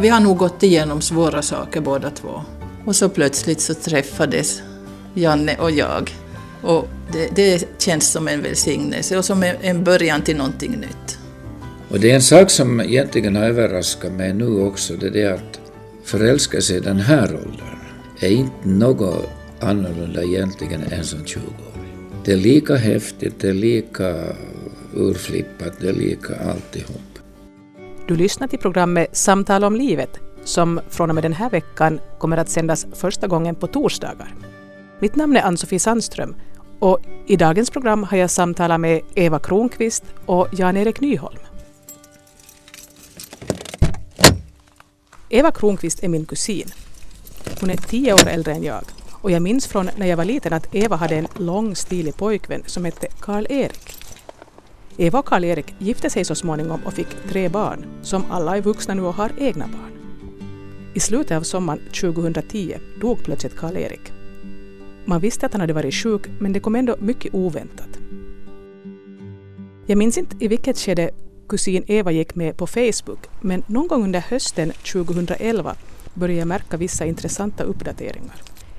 Vi har nog gått igenom svåra saker båda två. Och så plötsligt så träffades Janne och jag. Och det, det känns som en välsignelse och som en början till någonting nytt. Och det är en sak som egentligen har överraskat mig nu också, det är det att förälskelse i den här åldern är inte något annorlunda egentligen än som 20-åring. Det är lika häftigt, det är lika urflippat, det är lika alltihop. Du lyssnar till programmet Samtal om livet som från och med den här veckan kommer att sändas första gången på torsdagar. Mitt namn är Ann-Sofie Sandström och i dagens program har jag samtalat med Eva Kronqvist och Jan-Erik Nyholm. Eva Kronqvist är min kusin. Hon är tio år äldre än jag och jag minns från när jag var liten att Eva hade en lång stilig pojkvän som hette Karl-Erik. Eva och Karl-Erik gifte sig så småningom och fick tre barn, som alla är vuxna nu och har egna barn. I slutet av sommaren 2010 dog plötsligt Karl-Erik. Man visste att han hade varit sjuk, men det kom ändå mycket oväntat. Jag minns inte i vilket skede kusin Eva gick med på Facebook, men någon gång under hösten 2011 började jag märka vissa intressanta uppdateringar.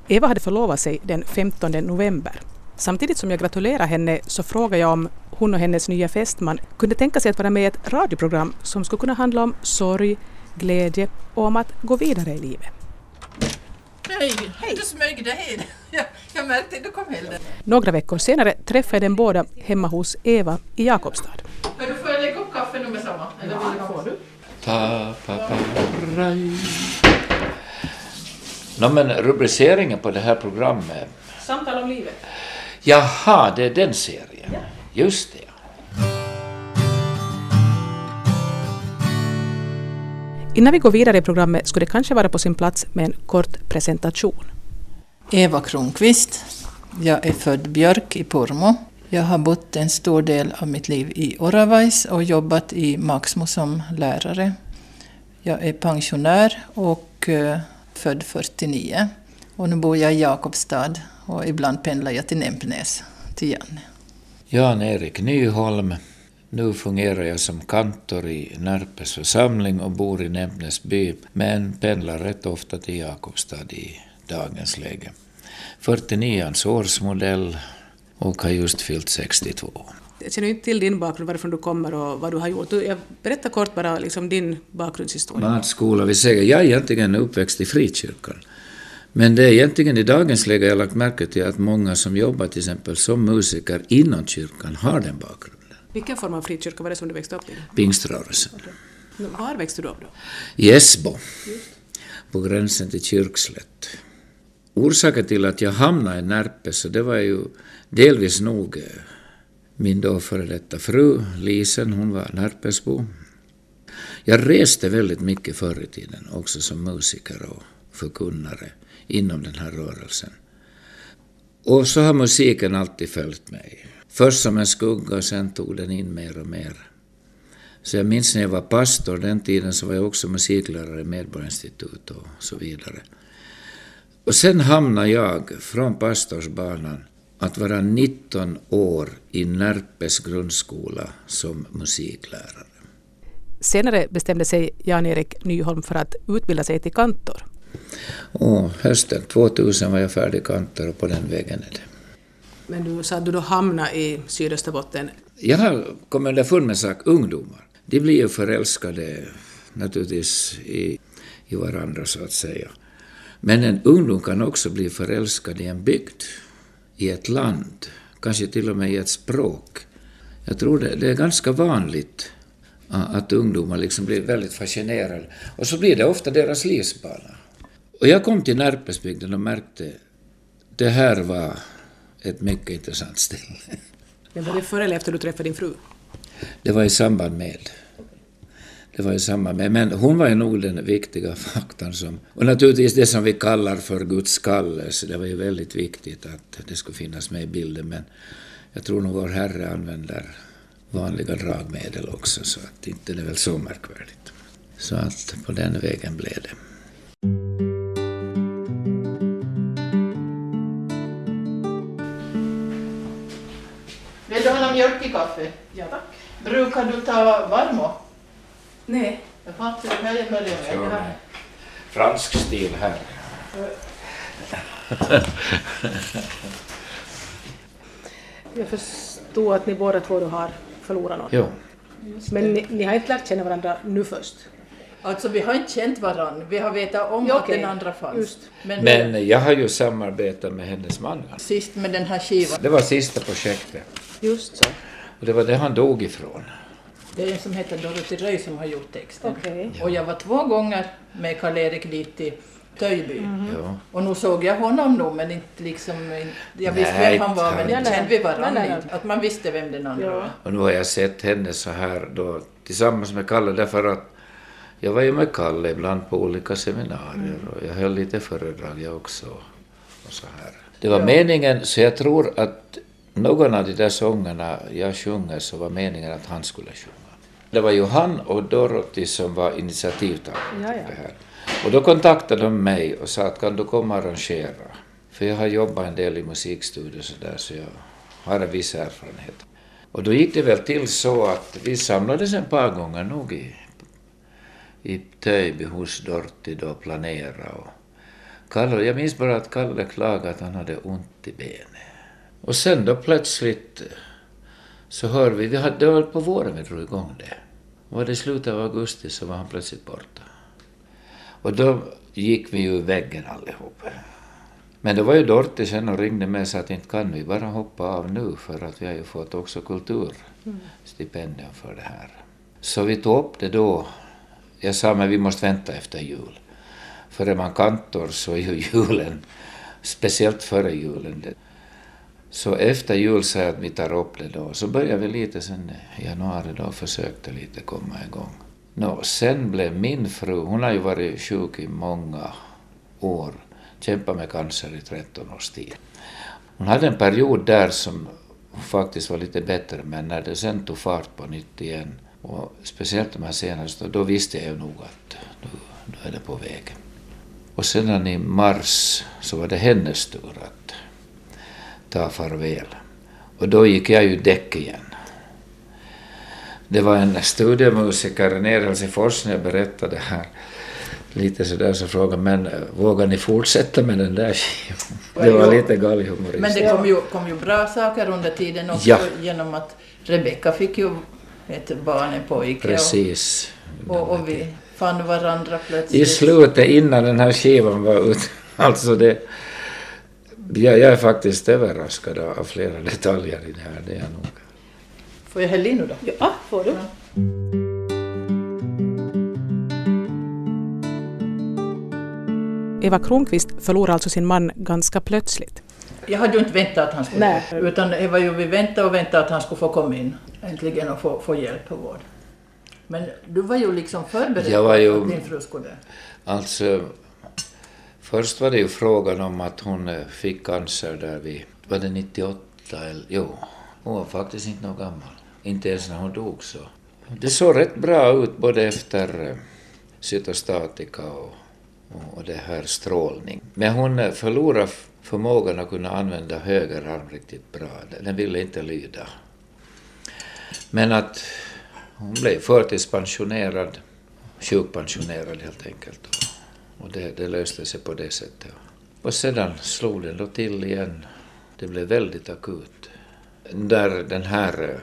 Eva hade förlovat sig den 15 november. Samtidigt som jag gratulerade henne så frågade jag om hon och hennes nya fästman kunde tänka sig att vara med i ett radioprogram som skulle kunna handla om sorg, glädje och om att gå vidare i livet. Hej! Hej. Du smög dig in. Jag, jag märkte att du kom hem. Några veckor senare träffade jag dem båda hemma hos Eva i Jakobstad. Hörru, får jag lägga upp kaffe nu med samma? Eller vill du få du? Pa, pa, pa, raj. No, men rubriceringen på det här programmet... Samtal om livet. Jaha, det är den serien. Ja. Just det. Innan vi går vidare i programmet skulle det kanske vara på sin plats med en kort presentation. Eva Kronqvist. Jag är född Björk i Pormo. Jag har bott en stor del av mitt liv i Oravais och jobbat i Maxmo som lärare. Jag är pensionär och eh, född 49. Och nu bor jag i Jakobstad och ibland pendlar jag till Nämpnäs, till Janne. Jan-Erik Nyholm. Nu fungerar jag som kantor i Närpes församling och bor i Nämpnäsby, men pendlar rätt ofta till Jakobstad i dagens läge. 49ans årsmodell och har just fyllt 62. Jag känner inte till din bakgrund, varifrån du kommer och vad du har gjort. Jag berättar kort bara liksom din bakgrundshistoria. Matskola, vi säger, jag är egentligen uppväxt i frikyrkan. Men det är egentligen i dagens läge jag lagt märke till att många som jobbar till exempel som musiker inom kyrkan har den bakgrunden. Vilken form av frikyrka var det som du växte upp i? Pingströrelsen. Var växte du upp då? I Esbo, på gränsen till Kyrkslätt. Orsaken till att jag hamnade i Närpes, så det var ju delvis nog eh, min då före detta fru, Lisen, hon var Närpesbo. Jag reste väldigt mycket förr i tiden, också som musiker och förkunnare inom den här rörelsen. Och så har musiken alltid följt mig. Först som en skugga och sen tog den in mer och mer. Så jag minns när jag var pastor, den tiden så var jag också musiklärare i Medborgarinstitut och så vidare. Och sen hamnade jag från pastorsbanan att vara 19 år i Närpes grundskola som musiklärare. Senare bestämde sig Jan-Erik Nyholm för att utbilda sig till kantor. Och hösten 2000 var jag färdig kantor och på den vägen är det. Men du sa att du då hamnade i Sydösterbotten. Jag har kommit underfund med en sak, ungdomar. De blir ju förälskade naturligtvis i, i varandra så att säga. Men en ungdom kan också bli förälskad i en bygd, i ett land, kanske till och med i ett språk. Jag tror det, det är ganska vanligt att ungdomar liksom blir väldigt fascinerade. Och så blir det ofta deras livsbana. Och jag kom till Närpesbygden och märkte det här var ett mycket intressant ställe. Men var det före eller efter du träffade din fru? Det var i samband med. Det var i samband med. Men hon var ju nog den viktiga faktorn som... Och naturligtvis det som vi kallar för Guds kallelse. Det var ju väldigt viktigt att det skulle finnas med i bilden. Men jag tror nog vår Herre använder vanliga dragmedel också. Så att inte det är väl så märkvärdigt. Så att på den vägen blev det. Mjölk i kaffe? Ja tack. Brukar du ta varmo? Nej, Jaha, så det här är möjligen. Så, fransk stil här. Jag förstår att ni båda två har förlorat någon. Jo. Men ni, ni har inte lärt känna varandra nu först? Alltså vi har inte känt varandra, vi har vetat om Ja, att okej. den andra fanns. Just. Men, Men jag har ju samarbetat med hennes man. sist med den här skivan, Det var sista projektet. Just så. Och det var det han dog ifrån. det är en som heter Dorothy Röj som har gjort texten. Okej. Och jag var två gånger med Karl-Erik dit till Töjby. Ja. Och nu såg jag honom nog, men inte liksom... Jag visste Nej, vem han var, men inte kände vi varandra. Att man visste vem den andra Ja. var. Och nu har jag sett henne så här då tillsammans med Kalle därför att jag var ju med Kalle ibland på olika seminarier och jag höll lite föredrag jag också. Och så här. Det var meningen, så jag tror att någon av de där sångerna jag sjunger så var meningen att han skulle sjunga. Det var ju han och Dorothy som var initiativtagare till det här. Och då kontaktade de mig och sa att kan du komma och arrangera? För jag har jobbat en del i musikstudier så där så jag har en viss erfarenhet. Och då gick det väl till så att vi samlades en par gånger nog i, i Töjby hos Dorti då planera. Och Kalle, jag minns bara att Kalle klagade att han hade ont i benet. Och sen då plötsligt eh, så hör vi, vi hade, det var på våren vi drog igång det. Och var det i slutet av augusti så var han plötsligt borta. Och då gick vi ju i väggen allihop. Men det var ju Dorte sen och ringde mig och sa att inte kan vi bara hoppa av nu för att vi har ju fått också kulturstipendium för det här. Så vi tog upp det då. Jag sa men vi måste vänta efter jul. För är man kantor så är ju julen, speciellt före julen. Det. Så efter jul sa jag att vi tar upp det då. Så började vi lite sen i januari då och försökte lite komma igång. Nå, sen blev min fru, hon har ju varit sjuk i många år, kämpat med cancer i 13 års tid. Hon hade en period där som faktiskt var lite bättre, men när det sen tog fart på nytt igen, och speciellt de här senaste, då visste jag ju nog att nu, nu är det på väg. Och sedan i mars så var det hennes tur att ta farväl. Och då gick jag ju däck igen. Det var en studiemusiker nere i Helsingfors när jag berättade det här. Lite sådär så frågade men eh, vågar ni fortsätta med den där skivan? Det var lite galghumoristiskt. Men det kom ju, kom ju bra saker under tiden också Ja. genom att Rebecka fick ju ett barn, en pojke. Precis. Och, och, och vi fann varandra I plötsligt. slutet, innan den här skivan var ute, alltså det... Jag, jag är faktiskt överraskad av flera detaljer i det här, det är jag nog. Får jag hälla in nu då? Ja, får du. Eva Kronqvist förlorade alltså sin man ganska plötsligt. Jag hade ju inte väntat att han skulle Nej. Utan det var ju vi väntade och väntade att han skulle få komma in äntligen och få, få hjälp och vård. Men du var ju liksom förberedd Jag var ju- på att din fru skulle. Alltså, först var det ju frågan om att hon eh, fick cancer där vid, var det 98 eller, jo, hon var faktiskt inte någon gammal. Inte ens när hon dog så. Det såg rätt bra ut både efter eh, cytostatika och, och, det här strålning. Men hon eh, förlorade förmågan att kunna använda höger arm riktigt bra. Den ville inte lyda. Men att hon blev förtidspensionerad, sjukpensionerad helt enkelt. Och det, det löste sig på det sättet. Och sedan slog den då till igen. Det blev väldigt akut. Där den här,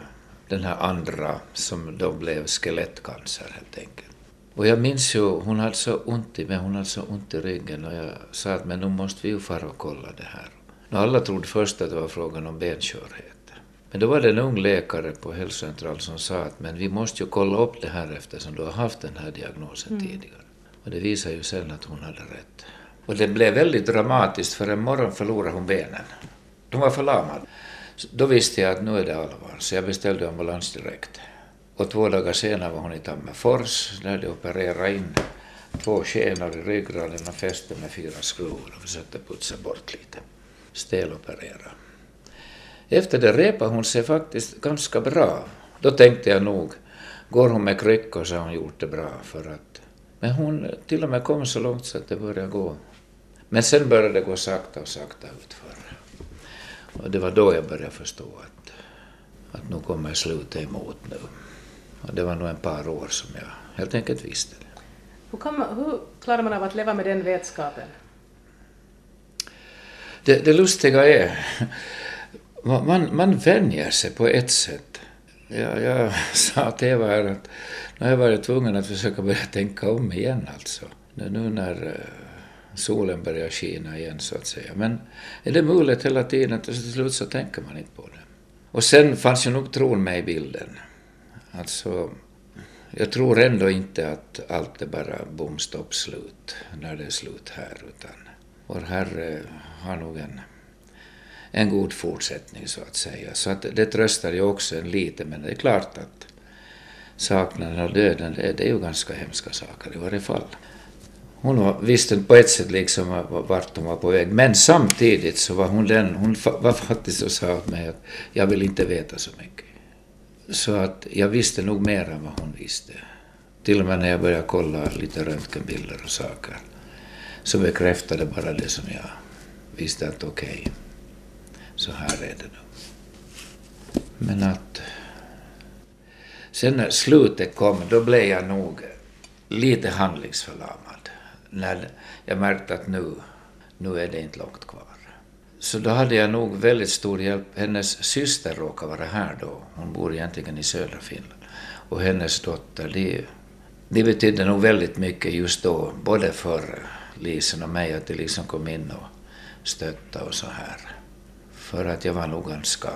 den här andra som då blev skelettcancer helt enkelt. Och jag minns ju, hon hade så ont i mig, hon hade så ont i ryggen och jag sa att men nu måste vi ju fara och kolla det här. Och alla trodde först att det var frågan om benskörhet. Men då var det en ung läkare på hälsocentralen som sa att men vi måste ju kolla upp det här eftersom du har haft den här diagnosen tidigare. Och det visade ju sen att hon hade rätt. Och det blev väldigt dramatiskt för en morgon förlorade hon benen. Hon var förlamad. Så Då visste jag att nu är det allvar, så jag beställde ambulans direkt. Och två dagar senare var hon i Tammerfors, där de opererade in två skenor i ryggraden och fäste med fyra skruvar och försökte putsa bort lite. Steloperera. Efter det repade hon sig faktiskt ganska bra. Då tänkte jag nog, går hon med kryckor så har hon gjort det bra för att... Men hon till och med kom så långt så att det började gå. Men sen började det gå sakta och sakta utför. Och det var då jag började förstå att, att nu kommer slutet emot nu. Och det var nog en par år som jag helt enkelt visste det. Hur, man, hur klarar man av att leva med den vetskapen? Det, det lustiga är, man, man vänjer sig på ett sätt. Jag, jag sa till Eva här att nu har jag varit tvungen att försöka börja tänka om igen alltså. Nu när eh, solen börjar skina igen så att säga. Men är det möjligt hela tiden, till slut så tänker man inte på det. Och sen fanns ju nog tron med i bilden. Alltså, jag tror ändå inte att allt är bara bom, stopp, slut när det är slut här, utan vår Herre har nog en, en god fortsättning så att säga. Så att det tröstar ju också en lite, men det är klart att saknaden och döden, det, det är ju ganska hemska saker i varje fall. Hon visste på ett sätt liksom vart hon var på väg, men samtidigt så var hon den, hon var faktiskt och sa åt mig att jag vill inte veta så mycket. Så att jag visste nog mer än vad hon visste. Till och med när jag började kolla lite röntgenbilder och saker så bekräftade bara det som jag visste att okej, okay, så här är det nu. Men att sen när slutet kom, då blev jag nog lite handlingsförlamad. När jag märkte att nu, nu är det inte långt kvar. Så då hade jag nog väldigt stor hjälp. Hennes syster råkade vara här då. Hon bor egentligen i södra Finland. Och hennes dotter, det, det betydde nog väldigt mycket just då, både för Lisen och mig, att de liksom kom in och stöttade och så här. För att jag var nog ganska...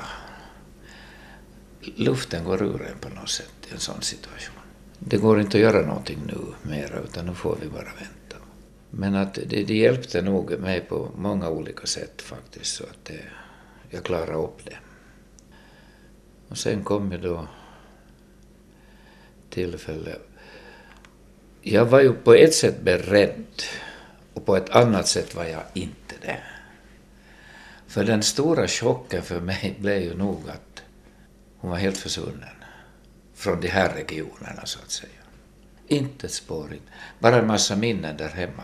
Luften går ur en på något sätt i en sån situation. Det går inte att göra någonting nu mera, utan nu får vi bara vänta. Men att det, det hjälpte nog mig på många olika sätt faktiskt, så att det, jag klarade upp det. Och sen kom ju då tillfälle. Jag var ju på ett sätt beredd och på ett annat sätt var jag inte det. För den stora chocken för mig blev ju nog att hon var helt försvunnen från de här regionerna så att säga. Inte ett spår, bara en massa minnen där hemma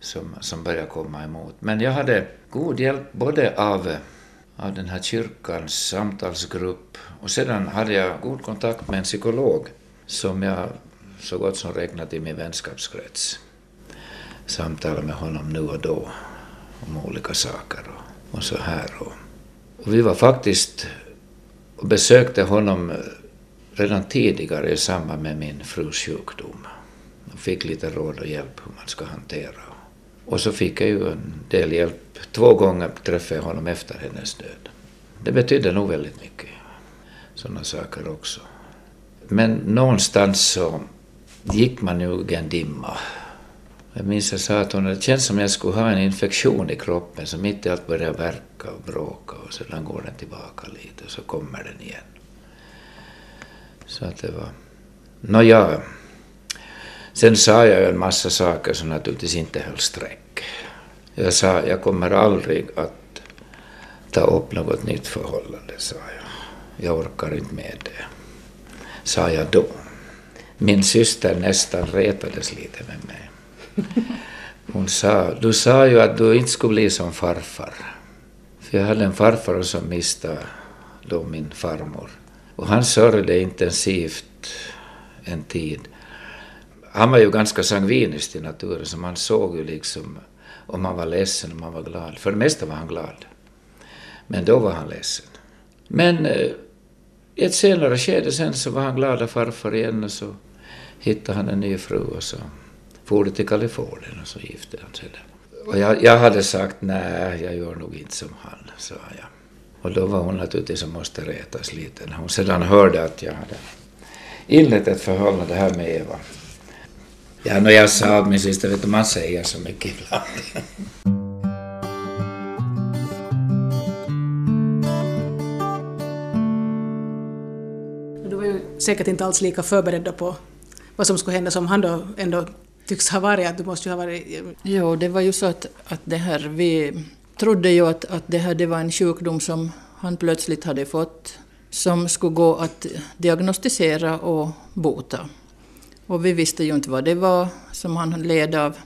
som, som började komma emot. Men jag hade god hjälp både av, av den här kyrkans samtalsgrupp och sedan hade jag god kontakt med en psykolog som jag så gott som räknat i min vänskapskrets. Samtalade med honom nu och då om olika saker och, och så här. Och, och vi var faktiskt och besökte honom eh, redan tidigare i samband med min frus sjukdom och fick lite råd och hjälp hur man ska hantera och så fick jag ju en del hjälp. Två gånger träffade jag honom efter hennes död. Det betydde nog väldigt mycket. Sådana saker också. Men någonstans så gick man ju i en dimma. Jag minns jag sa att hon, det känns som jag skulle ha en infektion i kroppen som mitt i allt börjar verka och bråka och sedan går den tillbaka lite och så kommer den igen. Så att det var... Nåja, Sen sa jag ju en massa saker som naturligtvis inte höll streck. Jag sa, jag kommer aldrig att ta upp något nytt förhållande, sa jag. Jag orkar inte med det, sa jag då. Min syster nästan retades lite med mig. Hon sa, du sa ju att du inte skulle bli som farfar. För jag hade en farfar som miste då min farmor. Och han sörjde intensivt en tid han var ju ganska sangvinisk till naturen, så man såg ju liksom om han var ledsen om han var glad. För det mesta var han glad. Men då var han ledsen. Men i ett senare skede sen så var han glad av farfar igen och så hittade han en ny fru och så for de till Kalifornien och så gifte han sig där. Och jag, jag hade sagt nej, jag gör nog inte som han, sa jag. Och då var hon naturligtvis som måste retas lite när hon sedan hörde att jag hade inlett ett förhållande här med Eva. Ja, när jag sa min syster, vet du, man säger så mycket ibland. Du var ju säkert inte alls lika förberedd på vad som skulle hända som han då ändå tycks ha varit. Att du måste ju ha varit... Jo, det var ju så att, att det här, vi trodde ju att, att det här det var en sjukdom som han plötsligt hade fått som skulle gå att diagnostisera och bota. Och vi visste ju inte vad det var som han led av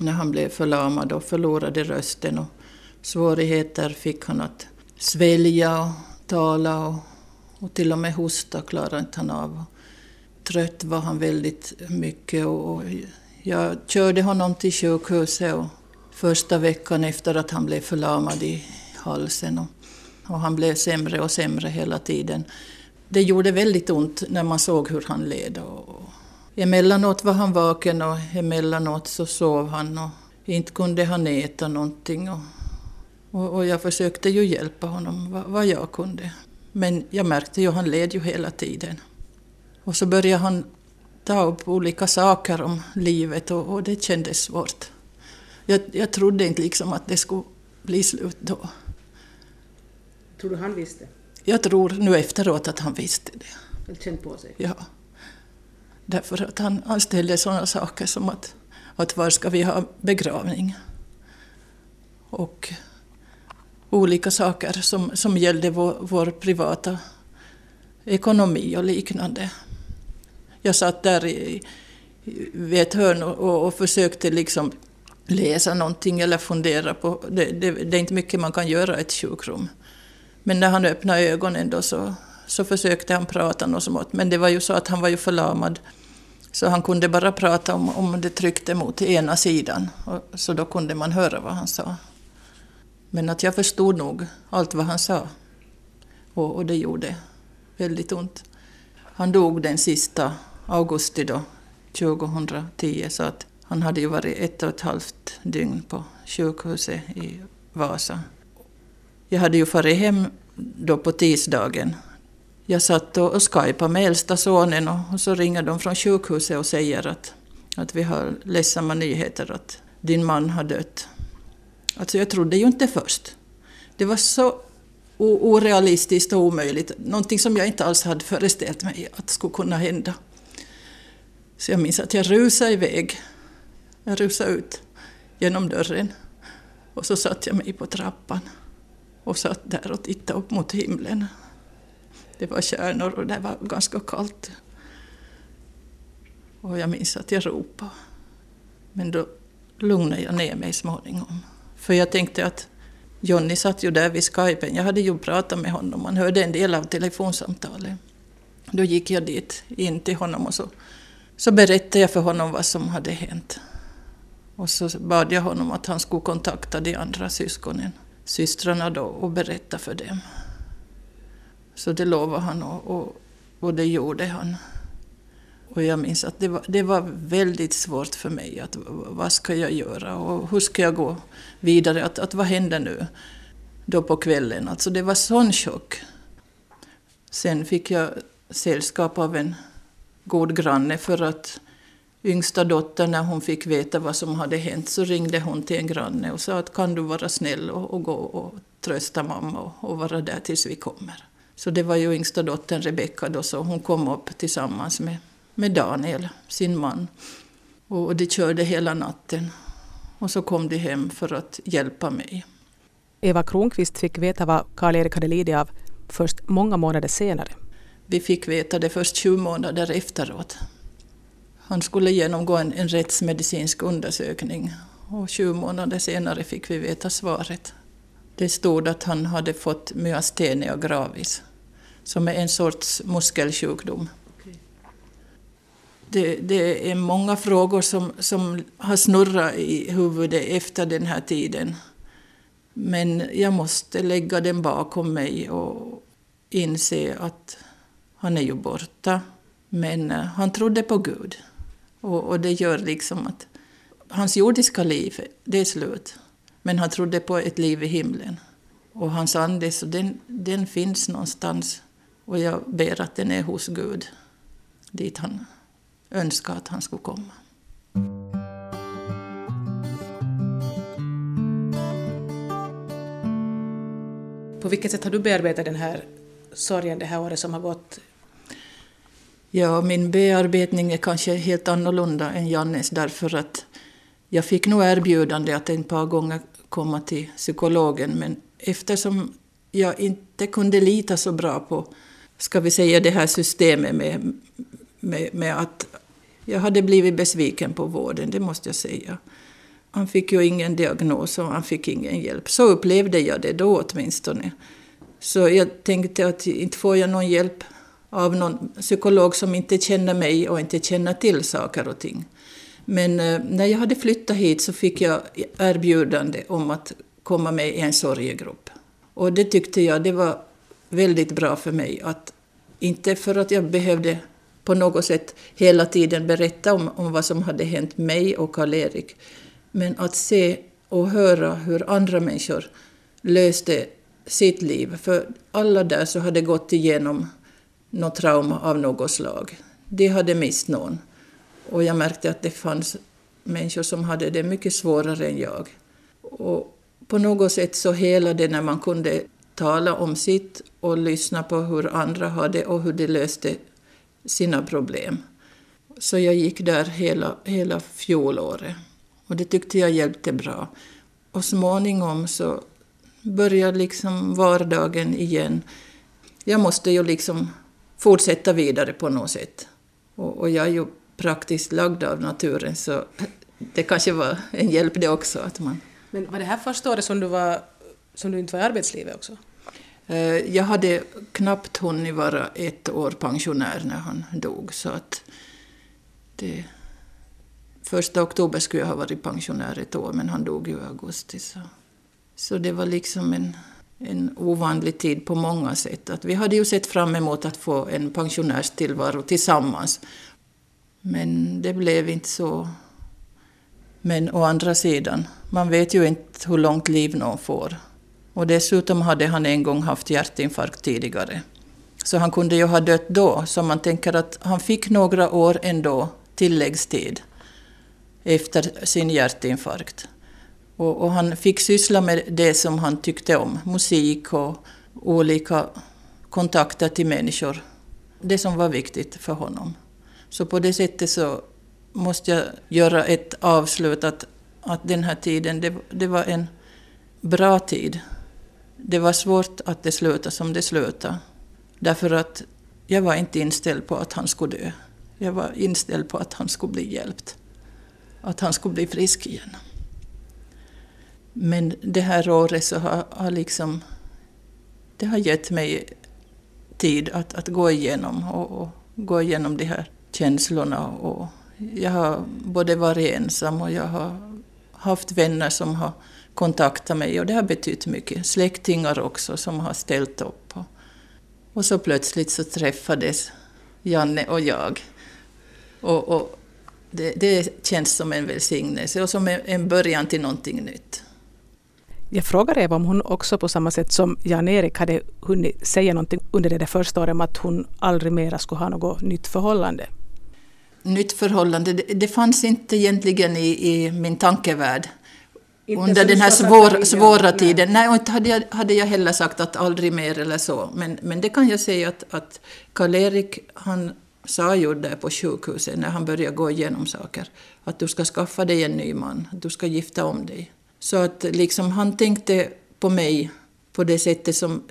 när han blev förlamad och förlorade rösten. Och svårigheter fick han att svälja och tala och, och till och med hosta klarade inte han av. trött var han väldigt mycket och jag körde honom till sjukhuset och första veckan efter att han blev förlamad i halsen och, och han blev sämre och sämre hela tiden. Det gjorde väldigt ont när man såg hur han led. Och, emellanåt var han vaken och emellanåt så sov han och inte kunde han äta någonting. Och, och, och jag försökte ju hjälpa honom vad, vad jag kunde. Men jag märkte ju att han led ju hela tiden. Och så började han ta upp olika saker om livet och, och det kändes svårt. Jag, jag trodde inte liksom att det skulle bli slut då. Tror du han visste? Jag tror nu efteråt att han visste det. Eller känt på sig? Ja. Därför att han, han ställde sådana saker som att, att var ska vi ha begravning? Och olika saker som, som gällde vår, vår privata ekonomi och liknande. Jag satt där i, vid ett hörn och, och försökte liksom läsa någonting eller fundera på... Det, det, det, är inte mycket man kan göra i ett sjukrum. Men när han öppnade ögonen då så, så försökte han prata något smått. Men det var ju så att han var ju förlamad. Så han kunde bara prata om, om det tryckte mot ena sidan. Och, så då kunde man höra vad han sa. Men att jag förstod nog allt vad han sa. Och, och det gjorde väldigt ont. Han dog den sista augusti då, 2010, så att han hade ju varit ett och ett halvt dygn på sjukhuset i Vasa. Jag hade ju farit hem då på tisdagen. Jag satt och skypade med äldsta sonen och så ringer de från sjukhuset och säger att, att vi har ledsamma nyheter att din man har dött. Alltså jag trodde ju inte först. Det var så orealistiskt och omöjligt. Någonting som jag inte alls hade föreställt mig att skulle kunna hända. Så jag minns att jag rusade iväg. Jag rusade ut genom dörren. Och så satte jag mig på trappan och satt där och tittade upp mot himlen. Det var stjärnor och det var ganska kallt. Och jag minns att jag ropade. Men då lugnade jag ner mig småningom. För jag tänkte att Jonny satt ju där vid skypen. Jag hade ju pratat med honom, man hörde en del av telefonsamtalet. Då gick jag dit, in till honom och så, så berättade jag för honom vad som hade hänt. Och så bad jag honom att han skulle kontakta de andra syskonen, systrarna då, och berätta för dem. Så det lovade han och, och, och det gjorde han. Och jag minns att det var, det var väldigt svårt för mig. att Vad ska jag göra och hur ska jag gå vidare? Att, att vad händer nu? Då på kvällen. Alltså det var sån chock. Sen fick jag sällskap av en god granne för att yngsta dottern, när hon fick veta vad som hade hänt, så ringde hon till en granne och sa att kan du vara snäll och, och gå och trösta mamma och, och, vara där tills vi kommer. Så det var ju yngsta dottern Rebecka då, så hon kom upp tillsammans med med Daniel, sin man. Och de körde hela natten. Och så kom de hem för att hjälpa mig. Eva Kronqvist fick veta vad Karl-Erik hade lidit av först många månader senare. Vi fick veta det först sju månader efteråt. Han skulle genomgå en, en rättsmedicinsk undersökning och sju månader senare fick vi veta svaret. Det stod att han hade fått myastenia gravis, som är en sorts muskelsjukdom det, det, är många frågor som, som har snurrat i huvudet efter den här tiden. Men jag måste lägga den bakom mig och inse att han är ju borta. Men eh, han trodde på Gud. Och, och det gör liksom att hans jordiska liv, det är slut. Men han trodde på ett liv i himlen. Och hans ande, så den, den finns någonstans. Och jag ber att den är hos Gud, dit han önskade att han skulle komma. På vilket sätt har du bearbetat den här sorgen det här året som har gått? Ja, min bearbetning är kanske helt annorlunda än Jannes därför att jag fick nog erbjudande att ett par gånger komma till psykologen men eftersom jag inte kunde lita så bra på, ska vi säga det här systemet med, med, med att jag hade blivit besviken på vården, det måste jag säga. Han fick ju ingen diagnos och han fick ingen hjälp. Så upplevde jag det då åtminstone. Så jag tänkte att inte får jag någon hjälp av någon psykolog som inte känner mig och inte känner till saker och ting. Men eh, när jag hade flyttat hit så fick jag erbjudande om att komma med i en sorgegrupp. Och det tyckte jag det var väldigt bra för mig. Att, inte för att jag behövde på något sätt hela tiden berätta om, om vad som hade hänt mig och Karl-Erik. Men att se och höra hur andra människor löste sitt liv. För alla där så hade gått igenom något trauma av något slag. De hade mist någon. Och jag märkte att det fanns människor som hade det mycket svårare än jag. Och på något sätt så helade när man kunde tala om sitt och lyssna på hur andra hade och hur de löste sina problem. Så jag gick där hela, hela fjolåret. Och det tyckte jag hjälpte bra. Och småningom så började liksom vardagen igen. Jag måste ju liksom fortsätta vidare på något sätt. Och, och jag är ju praktiskt lagd av naturen så det kanske var en hjälp det också. Att man... Men var det här första året som du, var, som du inte var i arbetslivet också? Eh, jag hade knappt hunnit vara ett år pensionär när han dog. Så att det, första oktober skulle jag ha varit pensionär ett år, men han dog i augusti. Så, så det var liksom en, en ovanlig tid på många sätt. Att vi hade ju sett fram emot att få en pensionärstillvaro tillsammans. Men det blev inte så. Men å andra sidan, man vet ju inte hur långt liv någon får. Och dessutom hade han en gång haft hjärtinfarkt tidigare. Så han kunde ju ha dött då, så man tänker att han fick några år ändå tilläggstid efter sin hjärtinfarkt. Och, och, han fick syssla med det som han tyckte om, musik och olika kontakter till människor. Det som var viktigt för honom. Så på det sättet så måste jag göra ett avslut att, att den här tiden, det, det var en bra tid. Det var svårt att det slutade som det slutade. Därför att jag var inte inställd på att han skulle dö. Jag var inställd på att han skulle bli hjälpt. Att han skulle bli frisk igen. Men det här året så har, har liksom... Det har gett mig tid att, att gå igenom och, och gå igenom de här känslorna. Och jag har både varit ensam och jag har haft vänner som har kontaktat mig och det har betytt mycket. Släktingar också som har ställt upp. Och så plötsligt så träffades Janne och jag. Och, och det, det, känns som en välsignelse och som en början till någonting nytt. Jag frågar Eva om hon också på samma sätt som Jan-Erik hade hunnit säga någonting under det där första året om att hon aldrig mera skulle ha något nytt förhållande. Nytt förhållande, det, det fanns inte egentligen i, i min tankevärld. Inte under den här svår, svåra tiden. Nej, och inte hade jag, hade jag heller sagt att aldrig mer eller så. Men, men det kan jag säga att, att Karl-Erik, han sa ju där på sjukhuset när han började gå igenom saker, att du ska skaffa dig en ny man, att du ska gifta om dig. Så att liksom han tänkte på mig på det sättet som...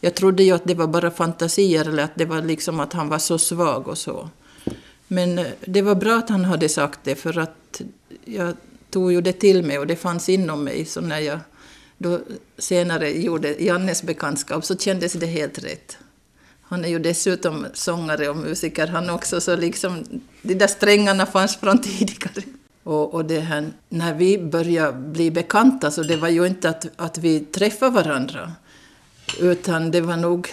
Jag trodde ju att det var bara fantasier eller att det var liksom att han var så svag och så. Men eh, det var bra att han hade sagt det för att jag tog ju det till mig och det fanns inom mig. Så när jag då senare gjorde Jannes bekantskap så kändes det helt rätt. Han är ju dessutom sångare och musiker han också, så liksom de där strängarna fanns från tidigare. Och, och det här, när vi började bli bekanta så det var ju inte att, att vi träffade varandra, utan det var nog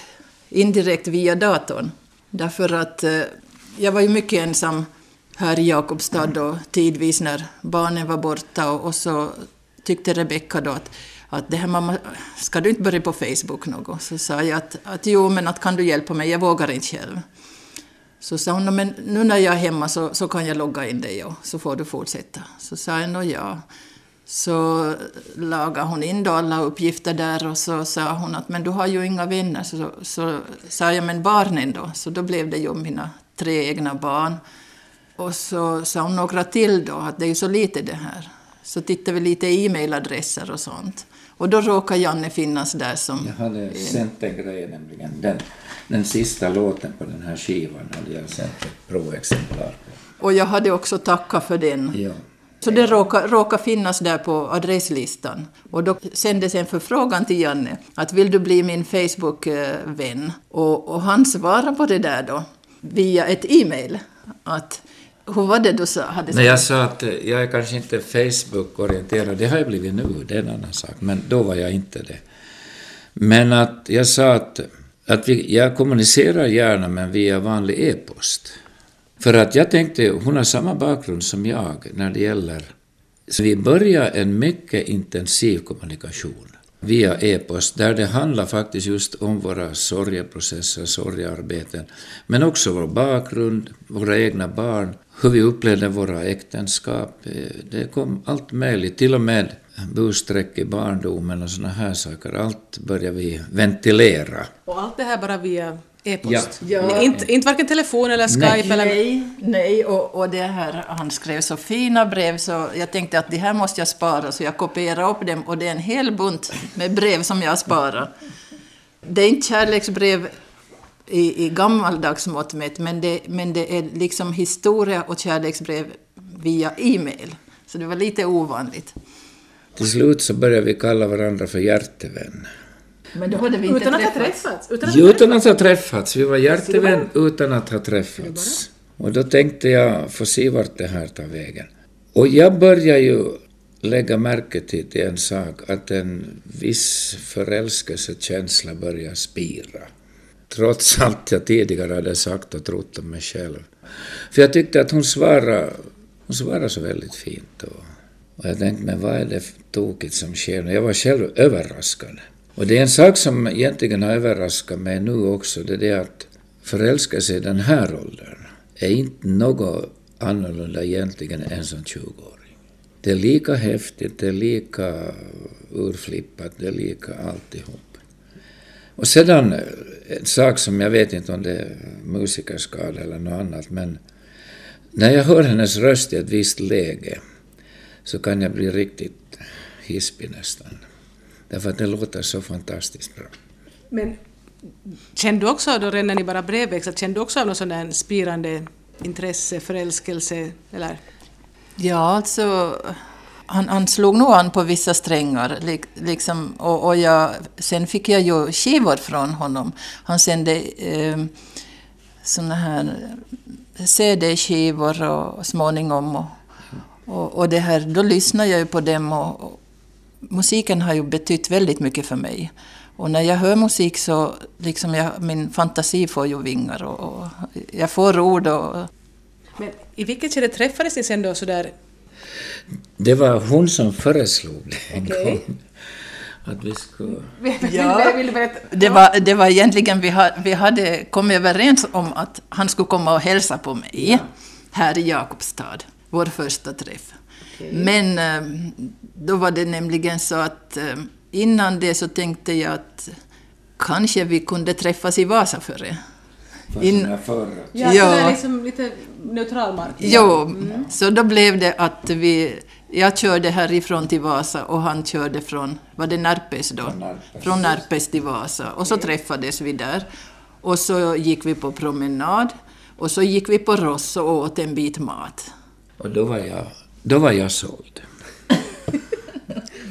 indirekt via datorn. Därför att eh, jag var ju mycket ensam här i Jakobstad och tidvis när barnen var borta och, och så tyckte Rebecka då att, att det här mamma, ska du inte börja på Facebook något? Så sa jag att, att jo, men att kan du hjälpa mig, jag vågar inte själv. Så sa hon, men nu när jag är hemma så, så kan jag logga in dig och så får du fortsätta. Så sa jag, nog ja. Så lagade hon in då alla uppgifter där och så sa hon att men du har ju inga vänner. Så, så sa jag, men barnen då? Så då blev det ju mina tre egna barn. Och så sa hon några till då, att det är ju så lite det här. Så tittade vi lite i e-mailadresser och sånt. Och då råkade Janne finnas där som... Jag hade sänt en grej nämligen. Den, den sista låten på den här skivan hade jag sänt ett provexemplar på. Och jag hade också tackat för den. Ja. Så det råkar, råkar finnas där på adresslistan. Och då sändes en förfrågan till Janne att vill du bli min Facebook-vän? Och, och han svarade på det där då via ett e-mail. Att, hur var det du sa? Hade sagt? Nej, jag sa att eh, jag är kanske inte Facebook-orienterad, det har jag blivit nu, det är en annan sak, men då var jag inte det. Men att jag sa att, att vi, jag kommunicerar gärna men via vanlig e-post. För att jag tänkte, hon har samma bakgrund som jag när det gäller... Så vi började en mycket intensiv kommunikation via e-post, där det handlar faktiskt just om våra sorgeprocesser, sorgearbeten, men också vår bakgrund, våra egna barn, hur vi upplevde våra äktenskap. Det kom allt möjligt, till och med busstreck i barndomen och sådana här saker. Allt började vi ventilera. Och allt det här bara via e-post? Ja. Ja. Inte, inte varken telefon eller Skype Nej. eller... Nej, nej och, och det här, han skrev så fina brev så jag tänkte att det här måste jag spara så jag kopierade upp dem och det är en hel bunt med brev som jag sparar. Det är inte kärleksbrev i, i gammaldags mått mätt men det, men det är liksom historia och kärleksbrev via e-mail. Så det var lite ovanligt. Till slut så började vi kalla varandra för hjärtevän. Men då hade vi inte Utan att ha träffats. träffats? Utan att ha Utan att ha träffats. Vi var hjärtevän utan att ha träffats. Och då tänkte jag få se vart det här tar vägen. Och jag började ju lägga märke till, en sak, att en viss förälskelsekänsla börjar spira. Trots allt jag tidigare hade sagt och trott om mig själv. För jag tyckte att hon svarade, hon svarade så väldigt fint. Och, och jag tänkte, men vad är det tokigt som sker? Och jag var själv överraskad. Och det är en sak som egentligen har överraskat mig nu också, det är det att förälskelse i den här åldern är inte något annorlunda egentligen än som 20-åring. Det är lika häftigt, det är lika urflippat, det är lika alltihop. Och sedan eh, en sak som jag vet inte om det är musikerskada eller något annat, men när jag hör hennes röst i ett visst läge så kan jag bli riktigt hispig nästan. Därför att det låter så fantastiskt bra. Men kände du också, då redan när ni bara brevväxlade, kände du också av någon sån där spirande intresse, förälskelse, eller? Ja, alltså han, han slog nog an på vissa strängar. Lik, liksom, och, och jag, sen fick jag ju skivor från honom. Han sände eh, såna här CD-skivor och småningom. Och, och, och det här, då lyssnade jag ju på dem och, och musiken har ju betytt väldigt mycket för mig. Och när jag hör musik så liksom jag, min fantasi får ju vingar och, och jag får ord och Men i vilket skede träffades ni sen då sådär? Det var hon som föreslog det en Okej. gång. Att vi skulle... Ja. Det var, det var egentligen, vi, ha, vi hade kommit överens om att han skulle komma och hälsa på mig här i Jakobstad, vår första träff. Men eh, då var det nämligen så att eh, innan det så tänkte jag att kanske vi kunde träffas i Vasa före. In- förra. Ja, Ja. sådär liksom lite neutral mark. Jo, så då blev det att vi... Jag körde härifrån till Vasa och han körde från, var det Närpes då? Från Närpes. Från Närpes till Vasa. Och så träffades vi där. Och så gick vi på promenad. Och så gick vi på Ross och åt en bit mat. Och då var jag, då var jag såld.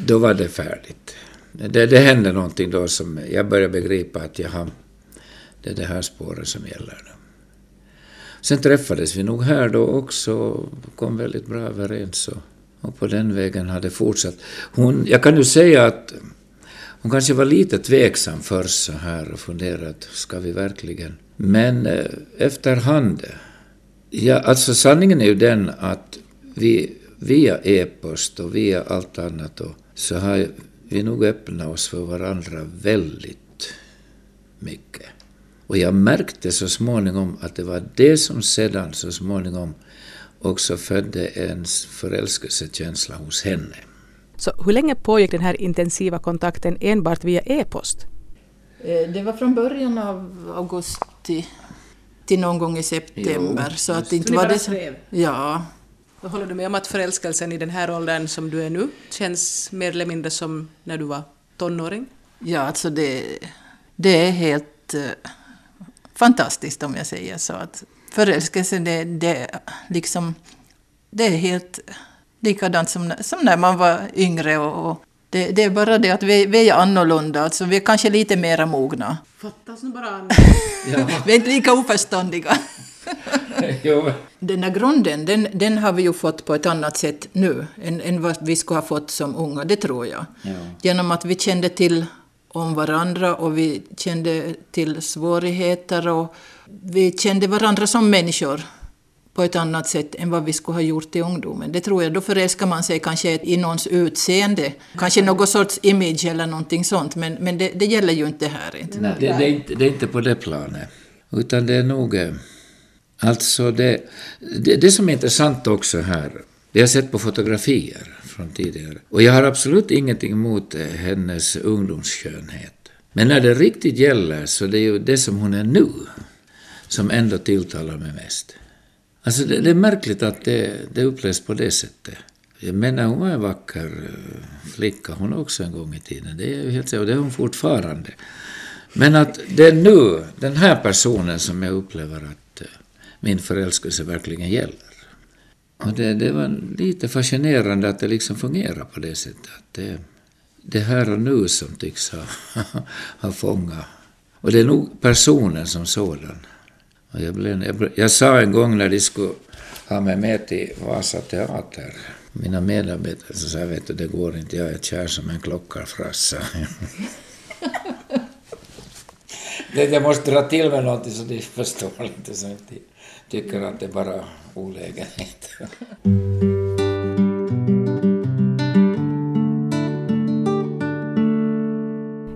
då var det färdigt. Det, det hände någonting då som jag började begripa att jaha, det är det här spåret som gäller. nu. Sen träffades vi nog här då också och kom väldigt bra överens och, och på den vägen hade fortsatt. Hon, jag kan ju säga att hon kanske var lite tveksam först så här och funderade ska vi verkligen? Men eh, efterhand Ja, alltså sanningen är ju den att vi via e-post och via allt annat då, så har vi nog öppnat oss för varandra väldigt mycket. Och jag märkte så småningom att det var det som sedan så småningom också födde en förälskelsekänsla hos henne. Så hur länge pågick den här intensiva kontakten enbart via e-post? Eh, Det var från början av augusti till någon gång i september. Jo, så att inte var det skrev? Ja, håller du med om att förälskelsen i den här åldern som du är nu känns mer eller mindre som när du var tonåring? Ja, alltså det, det är helt eh, fantastiskt om jag säger så. Att förälskelse, det, det, liksom, det är helt likadant som, som när man var yngre. Och, och det, det, är bara det att vi, vi är annorlunda, alltså vi är kanske lite mera mogna. Fattas nu bara ja. Vi är inte lika oförståndiga. den här grunden, den, den har vi ju fått på ett annat sätt nu än, än vad vi skulle ha fått som unga, det tror jag. Ja. Genom att vi kände till om varandra och vi kände till svårigheter och vi kände varandra som människor på ett annat sätt än vad vi skulle ha gjort i ungdomen. Det tror jag. Då förälskar man sig kanske i någons utseende, kanske någon sorts image eller någonting sånt, men, men det, det gäller ju inte här. Inte. Nej, det, det, är inte, det är inte på det planet. Utan det är nog... Alltså det, det, det som är intressant också här, det har jag sett på fotografier från tidigare. Och jag har absolut ingenting emot eh, hennes ungdomskönhet Men när det riktigt gäller så det är ju det som hon är nu som ändå tilltalar mig mest. Alltså det, det är märkligt att det, det upplevs på det sättet. Jag menar, hon var en vacker eh, flicka hon också en gång i tiden. Det är helt och det är hon fortfarande. Men att det är nu, den här personen som jag upplever att eh, min förälskelse verkligen gäller. Och det, det var lite fascinerande att det liksom fungerar på det sättet. Att det, det här och nu som tycks ha, ha fångat. Och det är nog personen som sådan. Och jag, blev, jag, jag sa en gång när de skulle ha mig med till Vasa teater, mina medarbetare, så sa jag vet du, det går inte, jag är kär som en klockarfrassa. jag måste dra till med någonting så de förstår lite, så tycker att det är bara olägenhet.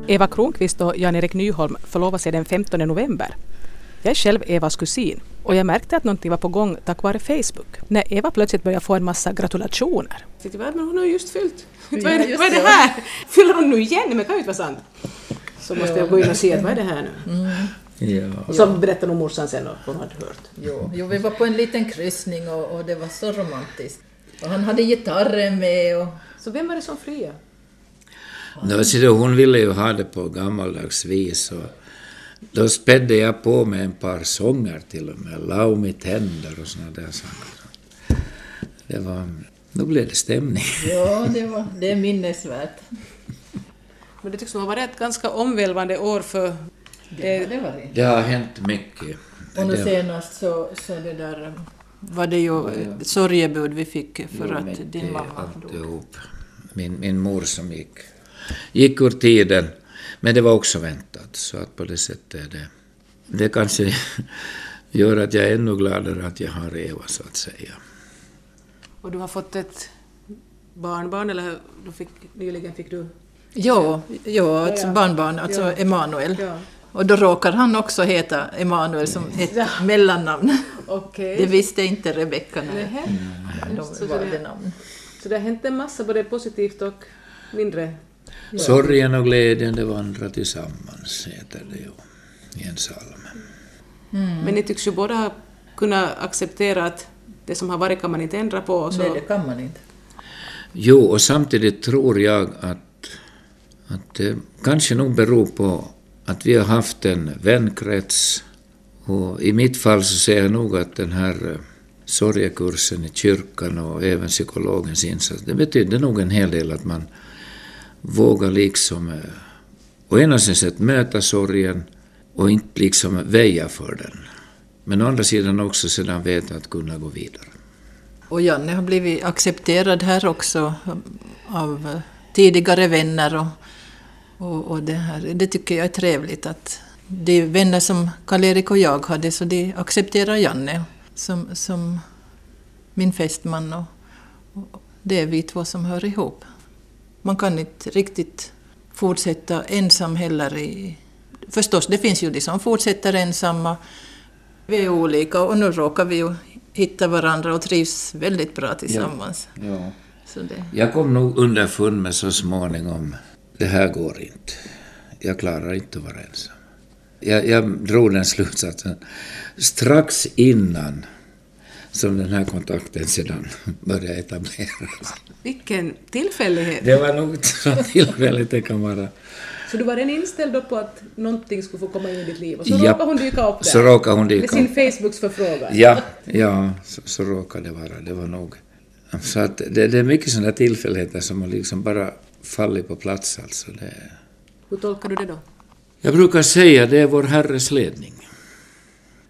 Eva Kronqvist och Jan-Erik Nyholm förlovar sig den 15 november. Jag är själv Evas kusin och jag märkte att någonting var på gång tack vare Facebook. När Eva plötsligt började få en massa gratulationer. Jag men hon har just fyllt. Ja, vad, är det, vad är det här? Fyller hon nu igen? Men det kan ju inte vara sant. Så måste jag gå in och se att vad är det här nu? Mm. Ja. Och så berättade nog morsan sen vad hon hade hört. Jo, jo, vi var på en liten kryssning och, och det var så romantiskt. Och han hade gitarren med och... Så vem var det som friade? No, hon ville ju ha det på gammaldags vis. Och då spädde jag på med ett par sånger till och med, Lau mitt händer och såna där saker. Det var, då blev det stämning. Ja, det, var, det är minnesvärt. Men det tycks ha varit ett ganska omvälvande år för det, det, var det. det har hänt mycket. Och nu senast så, så det där, var det ju ja, sorgebud vi fick för jo, att din mamma dog. Min, min mor som gick, gick ur tiden men det var också väntat, så att på det sättet är det... Det kanske gör att jag är ännu gladare att jag har Eva, så att säga. Och du har fått ett barnbarn, eller du fick, nyligen fick du... Ja, ja ett ja, barnbarn, alltså ja. Emanuel. Ja. Och då råkar han också heta Emanuel som ett ja. mellannamn. Okay. Det visste inte Rebecka när de valde namn. Så det har hänt en massa, både positivt och mindre Sorgen och glädjen, det vandrar tillsammans, heter det ju i en psalm. Mm. Men ni tycks ju båda kunna acceptera att det som har varit kan man inte ändra på. Så... Nej, det kan man inte. Jo, och samtidigt tror jag att, att det kanske nog beror på att vi har haft en vänkrets och i mitt fall så ser jag nog att den här eh, sorgekursen i kyrkan och även psykologens insats, det betydde nog en hel del att man vågar liksom eh, å ena sätt möta sorgen och inte liksom väja för den. Men å andra sidan också sedan veta att kunna gå vidare. Och Janne har blivit accepterad här också eh, av tidigare vänner och, och, och det, här. det tycker jag är trevligt att de vänner som Karl-Erik och jag hade så de accepterar Janne som, som min fästman och, och det är vi två som hör ihop man kan inte riktigt fortsätta ensam heller. I, förstås, det finns ju de som fortsätter ensamma. Vi är olika och nu råkar vi ju hitta varandra och trivs väldigt bra tillsammans. Ja, ja. Så det. Jag kom nog underfund med så småningom, det här går inte. Jag klarar inte att vara ensam. Jag, jag drog den slutsatsen strax innan som den här kontakten sedan började etableras. Vilken tillfällighet! Det var nog så tillfälligt det kan vara. Så du var redan inställd på att någonting skulle få komma in i ditt liv och så ja, råkade hon dyka upp där? så råkade hon dyka Med sin Facebooks förfrågan? Ja, ja så, så råkade det vara. Det var nog Så att det, det är mycket sådana tillfälligheter som har liksom bara fallit på plats. Alltså. Det, Hur tolkar du det då? jag brukar säga det är vår Herres ledning.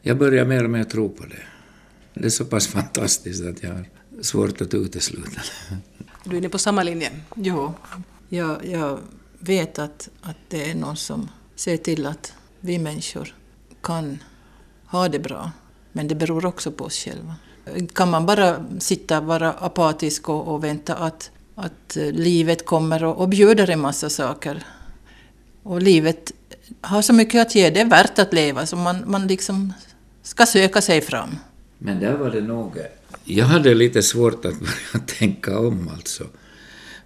Jag börjar mer och mer tro på det. Det är så pass fantastiskt att jag har svårt att utesluta det. Du är inne på samma linje. Jo, jag, jag vet att, att det är någon som ser till att vi människor kan ha det bra. Men det beror också på oss själva. Kan man bara sitta vara apatisk och, och vänta att, att eh, livet kommer och, och bjuder en massa saker. Och livet har så mycket att ge, det är värt att leva, så man, man liksom ska söka sig fram. Men där var det nog... Jag hade lite svårt att börja tänka om alltså.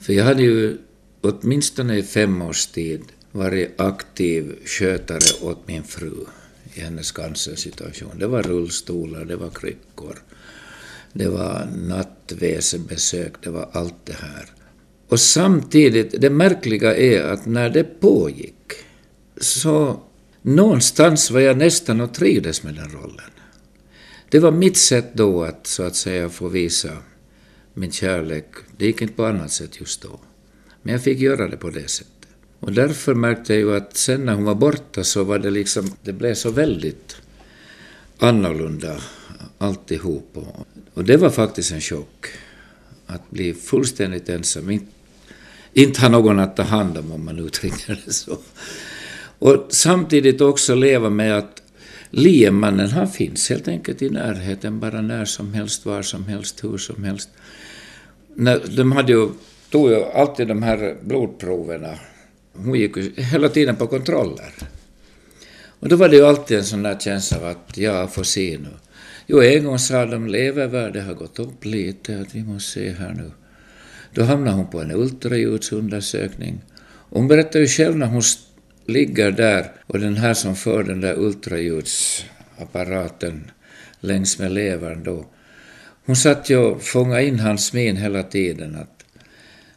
För jag hade ju åtminstone i fem års tid varit aktiv skötare åt min fru i hennes cancersituation. Det var rullstolar, det var kryckor, det var nattväsenbesök, det var allt det här. Och samtidigt, det märkliga är att när det pågick så någonstans var jag nästan och trivdes med den rollen. Det var mitt sätt då att så att säga få visa min kärlek. Det gick inte på annat sätt just då. Men jag fick göra det på det sättet. Och därför märkte jag ju att sen när hon var borta så var det liksom, det blev så väldigt annorlunda alltihop. Och, och det var faktiskt en chock. Att bli fullständigt ensam, inte, inte ha någon att ta hand om om man uttrycker det så. Och samtidigt också leva med att liemannen han finns helt enkelt i närheten, bara när som helst, var som helst, hur som helst. De hade ju, tog ju alltid de här blodproverna. Hon gick ju hela tiden på kontroller. Och då var det ju alltid en sån där känsla av att jag får se nu. Jo, en gång sa de levervärdet har gått upp lite, att vi måste se här nu. Då hamnade hon på en ultraljudsundersökning. Hon berättade ju själv när hon ligger där och den här som för den där ultraljudsapparaten längs med levern då, hon satt ju och fångade in hans min hela tiden. att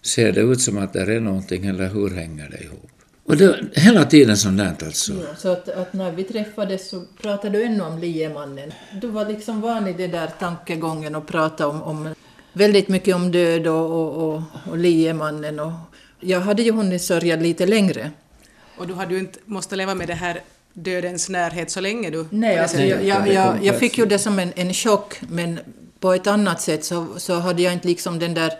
Ser det ut som att det är någonting eller hur hänger det ihop? Och det, hela tiden sånt där alltså. Ja, så att, att, när vi träffades så pratade du ännu om liemannen. Du var liksom van i den där tankegången och pratade om, om väldigt mycket om död och, och, och, och liemannen. Och jag hade ju hunnit sörja lite längre. Och du hade ju inte måste leva med det här dödens närhet så länge du... Nej, alltså jag, jag, jag, jag fick ju det som en, en chock, men på ett annat sätt så, så hade jag inte liksom den där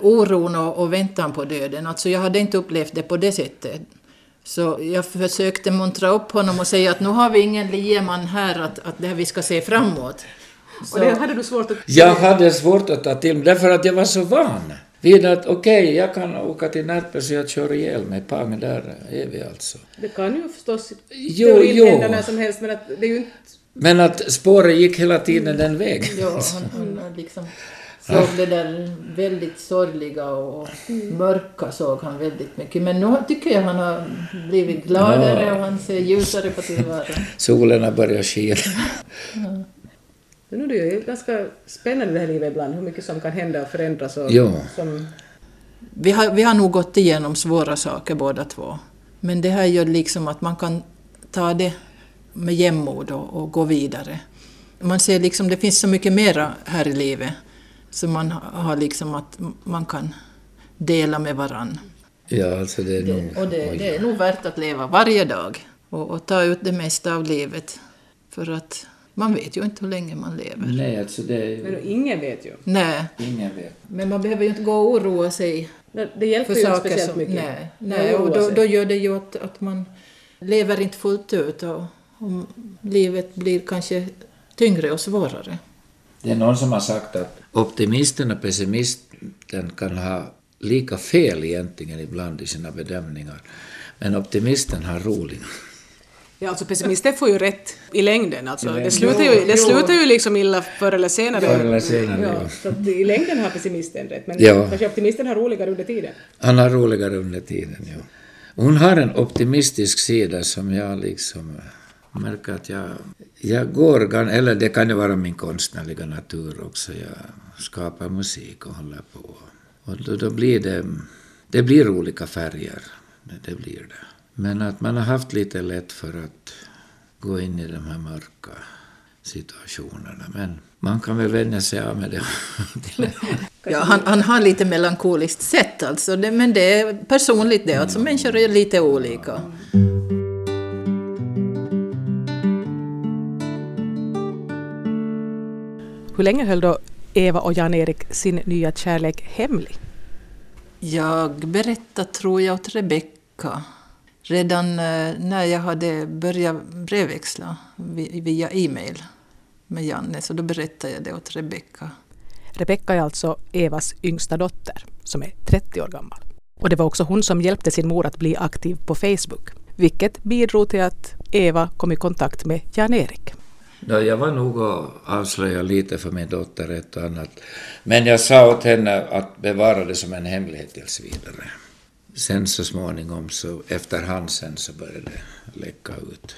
oron och, och väntan på döden. Alltså jag hade inte upplevt det på det sättet. Så jag försökte muntra upp honom och säga att nu har vi ingen lieman här att, att det här vi ska se framåt. Så. Och det hade du svårt att... Jag hade svårt att ta till mig, därför att jag var så van vid att okej, okay, jag kan åka till Närpes och jag kör ihjäl mig, pang, där är vi alltså. Det kan ju förstås jo, jo. hända när som helst, men att det är ju inte... Men att spåret gick hela tiden den vägen. Ja, han, han liksom såg det där väldigt sorgliga och mörka såg han väldigt mycket. Men nu tycker jag han har blivit gladare ja. och han ser ljusare på tillvaron. Solen har börjat skina. ja. Men det är ju ganska spännande det här livet ibland, hur mycket som kan hända och förändras. Och ja. som... vi, har, vi har nog gått igenom svåra saker båda två. Men det här gör liksom att man kan ta det med jämnmod och, och gå vidare. Man ser liksom, det finns så mycket mera här i livet så man har liksom att man kan dela med varann. Ja, alltså det är nog... Det, och det, det, är nog värt att leva varje dag och, och, ta ut det mesta av livet. För att man vet ju inte hur länge man lever. Nej, alltså det är ju... Men ingen vet ju. Nej. Ingen vet. Men man behöver ju inte gå och oroa sig det hjälper för ju saker speciellt som, mycket. Nej, nej och då, då, gör det ju att, att man lever inte fullt ut och, och livet blir kanske tyngre och svårare. Det är någon som har sagt att optimisten och pessimisten kan ha lika fel egentligen ibland i sina bedömningar. Men optimisten har roligt. Ja, alltså pessimisten får ju rätt i längden. Alltså, I längden. Det, slutar ju, det slutar ju liksom illa förr eller senare. Förr eller senare, ja. ja. Så i längden har pessimisten rätt, men ja. kanske optimisten har roligare under tiden. Han har roligare under tiden, ja. Hon har en optimistisk sida som jag liksom märker att jag, jag går, eller det kan ju vara min konstnärliga natur också, jag skapar musik och håller på. Och då, då blir det, det blir olika färger, det blir det. Men att man har haft lite lätt för att gå in i de här mörka situationerna. Men man kan väl vänja sig av med det. ja, han, han har lite melankoliskt sätt alltså, det, men det är personligt det, alltså människor är lite olika. Hur länge höll då Eva och Jan-Erik sin nya kärlek hemlig? Jag berättade, tror jag, åt Rebecka redan eh, när jag hade börjat brevväxla via e-mail med Janne, så då berättade jag det åt Rebecka. Rebecka är alltså Evas yngsta dotter, som är 30 år gammal. Och det var också hon som hjälpte sin mor att bli aktiv på Facebook, vilket bidrog till att Eva kom i kontakt med Jan-Erik jag var nog och avslöjade lite för min dotter ett och annat. Men jag sa åt henne att bevara det som en hemlighet tills vidare. Sen så småningom, så efterhand sen så började det läcka ut.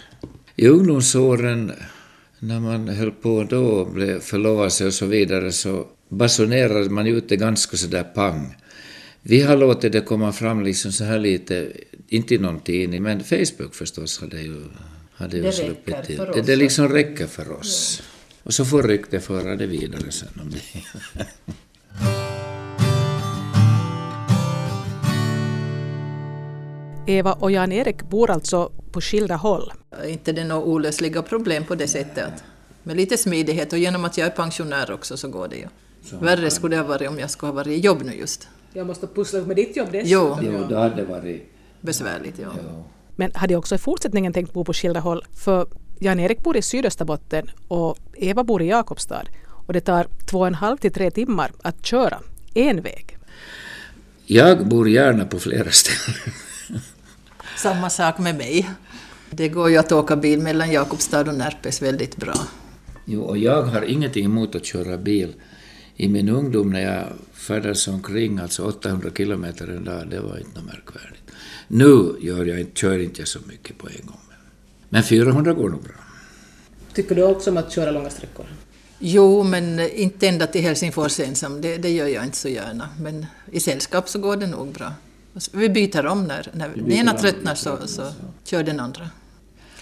I ungdomsåren, när man höll på då och blev förlovad sig och så vidare, så basunerade man ut det ganska sådär pang. Vi har låtit det komma fram liksom så här lite, inte i någon tidning, men Facebook förstås hade ju, hade ju det sluppit till. Det, det liksom räcker för oss. Ja. Och så får ryktet föra det vidare sen om det. Eva och Jan-Erik bor alltså på skilda håll. Inte det är några olösliga problem på det sättet. Med lite smidighet och genom att jag är pensionär också så går det ju. Värre skulle det ha varit om jag skulle ha varit i jobb nu just. Jag måste pussla med ditt jobb dessutom. Jo, jo det hade varit besvärligt. Ja. Jo. Men hade jag också i fortsättningen tänkt bo på skilda håll? För Jan-Erik bor i Sydösterbotten och Eva bor i Jakobstad. Och det tar två och en halv till tre timmar att köra en väg. Jag bor gärna på flera ställen. Samma sak med mig. Det går ju att åka bil mellan Jakobstad och Närpes väldigt bra. Jo, och jag har ingenting emot att köra bil. I min ungdom när jag färdades omkring, alltså 800 kilometer en dag, det var inte något märkvärdigt. Nu gör jag, kör inte jag så mycket på en gång. Men 400 går nog bra. Tycker du också om att köra långa sträckor? Jo, men inte ända till Helsingfors ensam. Det, det gör jag inte så gärna. Men i sällskap så går det nog bra. Vi byter om när, när den ena tröttnar så, så kör den andra.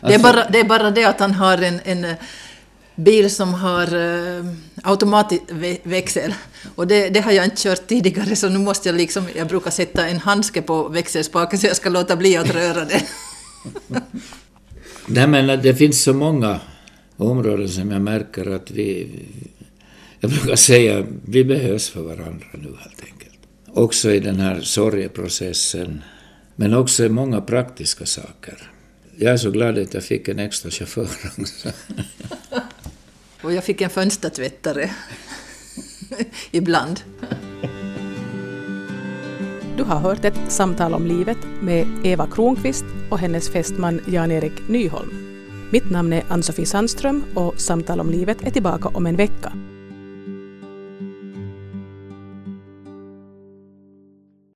Alltså, det, är bara, det är bara det att han har en, en bil som har uh, automatväxel. Och det, det, har jag inte kört tidigare så nu måste jag liksom, jag brukar sätta en handske på växelspaken så jag ska låta bli att röra den. Nej men det finns så många områden som jag märker att vi, jag brukar säga, vi behövs för varandra nu helt enkelt också i den här sorgeprocessen, men också i många praktiska saker. Jag är så glad att jag fick en extra chaufför också. Och jag fick en fönstertvättare. Ibland. Du har hört ett samtal om livet med Eva Kronqvist och hennes fästman Jan-Erik Nyholm. Mitt namn är Ann-Sofie Sandström och Samtal om livet är tillbaka om en vecka.